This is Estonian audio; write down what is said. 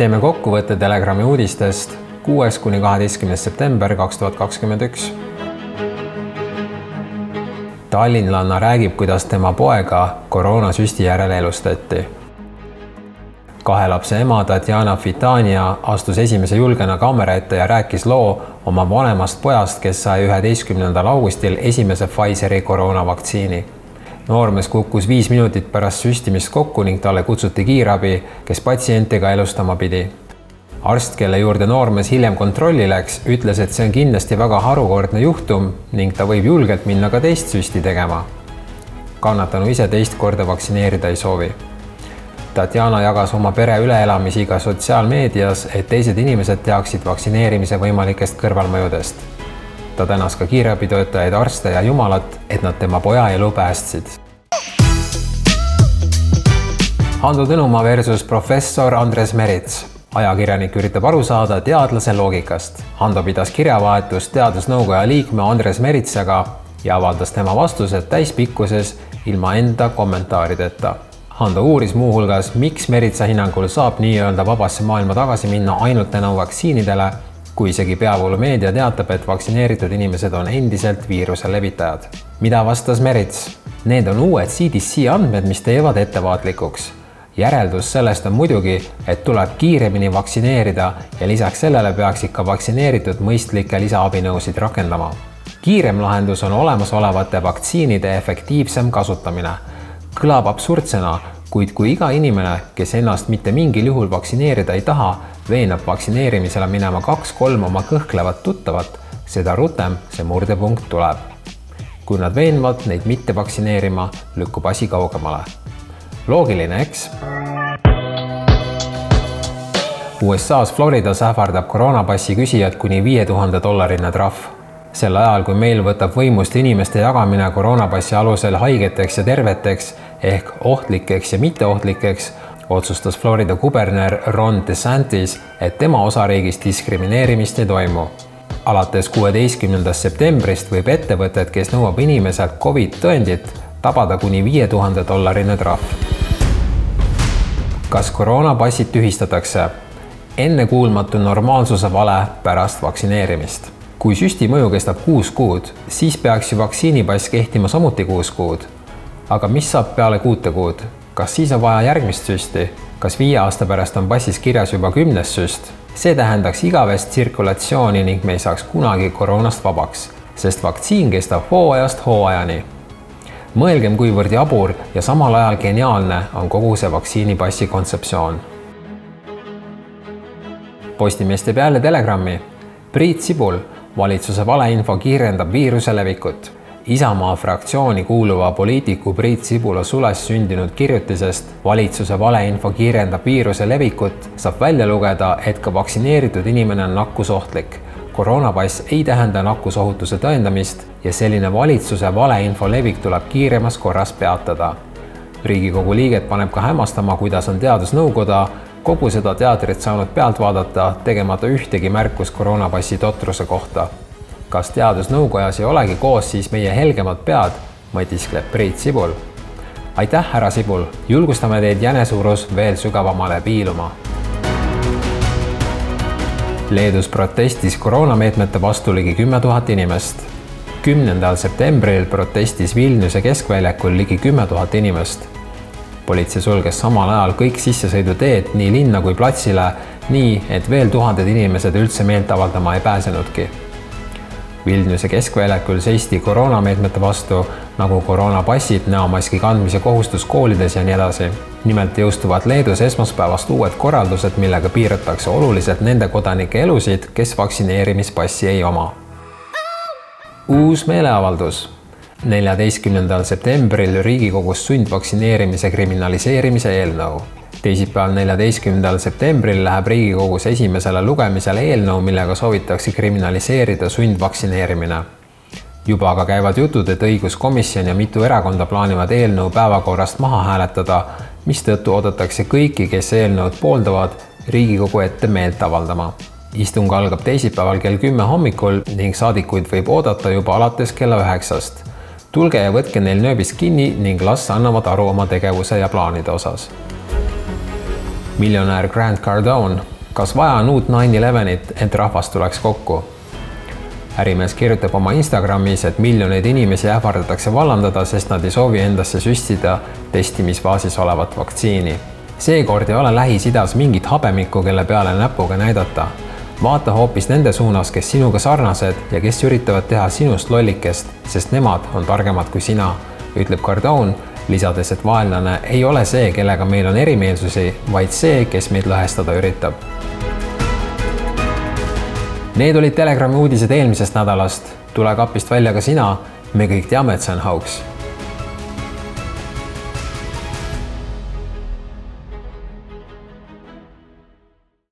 teeme kokkuvõtte Telegrami uudistest kuues kuni kaheteistkümnes september kaks tuhat kakskümmend üks. tallinlanna räägib, kuidas tema poega koroonasüsti järel elustati. kahe lapse ema Tatjana Fitania astus esimese julgena kaamera ette ja rääkis loo oma vanemast pojast, kes sai üheteistkümnendal augustil esimese Pfizeri koroonavaktsiini noormees kukkus viis minutit pärast süstimist kokku ning talle kutsuti kiirabi, kes patsienti ka elustama pidi. arst, kelle juurde noormees hiljem kontrolli läks, ütles, et see on kindlasti väga harukordne juhtum ning ta võib julgelt minna ka teist süsti tegema. kannatanu ise teist korda vaktsineerida ei soovi. Tatjana jagas oma pere üleelamisi ka sotsiaalmeedias, et teised inimesed teaksid vaktsineerimise võimalikest kõrvalmõjudest ta tänas ka kiirabitöötajaid, arste ja Jumalat, et nad tema poja elu päästsid. Hando Tõnumaa versus professor Andres Merits. ajakirjanik üritab aru saada teadlase loogikast. Hando pidas kirjavahetust teadusnõukoja liikme Andres Meritsaga ja avaldas tema vastused täispikkuses ilma enda kommentaarideta Hando uuris muuhulgas, miks Meritsa hinnangul saab nii-öelda vabasse maailma tagasi minna ainult tänu vaktsiinidele kui isegi peavoolumeedia teatab, et vaktsineeritud inimesed on endiselt viiruse levitajad. mida vastas Merits? Need on uued CDC andmed, mis teevad ettevaatlikuks. järeldus sellest on muidugi, et tuleb kiiremini vaktsineerida ja lisaks sellele peaks ikka vaktsineeritud mõistlikke lisaabinõusid rakendama. kiirem lahendus on olemasolevate vaktsiinide efektiivsem kasutamine. kõlab absurdsena, kuid kui iga inimene, kes ennast mitte mingil juhul vaktsineerida ei taha, veenab vaktsineerimisele minema kaks-kolm oma kõhklevat tuttavat, seda rutem see murdepunkt tuleb. kui nad veenvad neid mitte vaktsineerima, lükkub asi kaugemale. loogiline, eks? USA-s Floridas ähvardab koroonapassi küsijat kuni viie tuhande dollarine trahv sel ajal, kui meil võtab võimust inimeste jagamine koroonapassi alusel haigeteks ja terveteks ehk ohtlikeks ja mitteohtlikeks, otsustas Florida kuberner Ron DeSantis, et tema osariigis diskrimineerimist ei toimu. alates kuueteistkümnendast septembrist võib ettevõtet, kes nõuab inimeselt Covid tõendit, tabada kuni viie tuhande dollarine trahv. kas koroonapassid tühistatakse? ennekuulmatu normaalsuse vale pärast vaktsineerimist. kui süsti mõju kestab kuus kuud, siis peaks ju vaktsiinipass kehtima samuti kuus kuud. aga mis saab peale kuute kuud? Kas siis on vaja järgmist süsti? kas viie aasta pärast on passis kirjas juba kümnes süst? see tähendaks igavest tsirkulatsiooni ning me ei saaks kunagi koroonast vabaks, sest vaktsiin kestab hooajast hooajani. mõelgem, kuivõrd jabur ja samal ajal geniaalne on kogu see vaktsiinipassi kontseptsioon. Postimees teeb jälle telegrammi. Priit Sibul, valitsuse valeinfo kiirendab viiruse levikut Isamaa fraktsiooni kuuluva poliitiku Priit Sibula sules sündinud kirjutisest valitsuse valeinfo kiirendab viiruse levikut saab välja lugeda, et ka vaktsineeritud inimene on nakkusohtlik. koroonapass ei tähenda nakkusohutuse tõendamist ja selline valitsuse valeinfo levik tuleb kiiremas korras peatada. riigikogu liiget paneb ka hämmastama, kuidas on teadusnõukoda kogu seda teatrit saanud pealt vaadata, tegemata ühtegi märkust koroonapassi totruse kohta kas teadusnõukojas ei olegi koos siis meie helgemad pead, mõtiskleb Priit Sibul. aitäh, härra Sibul, julgustame teid jänesuurus veel sügavamale piiluma. Leedus protestis koroonameetmete vastu ligi kümme tuhat inimest. kümnendal septembril protestis Vilniuse keskväljakul ligi kümme tuhat inimest. politsei sulges samal ajal kõik sissesõiduteed nii linna kui platsile, nii et veel tuhanded inimesed üldse meelt avaldama ei pääsenudki Vilniuse keskväljakul seisti koroonameetmete vastu nagu koroonapassid, näomaski kandmise kohustus koolides ja nii edasi. nimelt jõustuvad Leedus esmaspäevast uued korraldused, millega piiratakse oluliselt nende kodanike elusid, kes vaktsineerimispassi ei oma. uus meeleavaldus neljateistkümnendal septembril Riigikogus sundvaktsineerimise kriminaliseerimise eelnõu teisipäeval, neljateistkümnendal septembril läheb Riigikogus esimesele lugemisele eelnõu, millega soovitakse kriminaliseerida sundvaktsineerimine. juba aga käivad jutud, et õiguskomisjon ja mitu erakonda plaanivad eelnõu päevakorrast maha hääletada, mistõttu oodatakse kõiki, kes eelnõud pooldavad, Riigikogu ette meelt avaldama istung algab teisipäeval kell kümme hommikul ning saadikuid võib oodata juba alates kella üheksast tulge ja võtke neil nööbist kinni ning las annavad aru oma tegevuse ja plaanide osas. Miljonär Grant Cardone, kas vaja on uut nine elevenit, et rahvas tuleks kokku? ärimees kirjutab oma Instagramis, et miljoneid inimesi ähvardatakse vallandada, sest nad ei soovi endasse süstida testimisfaasis olevat vaktsiini. seekord ei ole Lähis-Idas mingit habemikku, kelle peale näpuga näidata. vaata hoopis nende suunas, kes sinuga sarnased ja kes üritavad teha sinust lollikest, sest nemad on targemad kui sina, ütleb Cardone, lisades, et vaenlane ei ole see, kellega meil on erimeelsusi, vaid see, kes meid lõhestada üritab Need olid Telegrami uudised eelmisest nädalast. tule kapist välja ka sina. me kõik teame, et see on hauks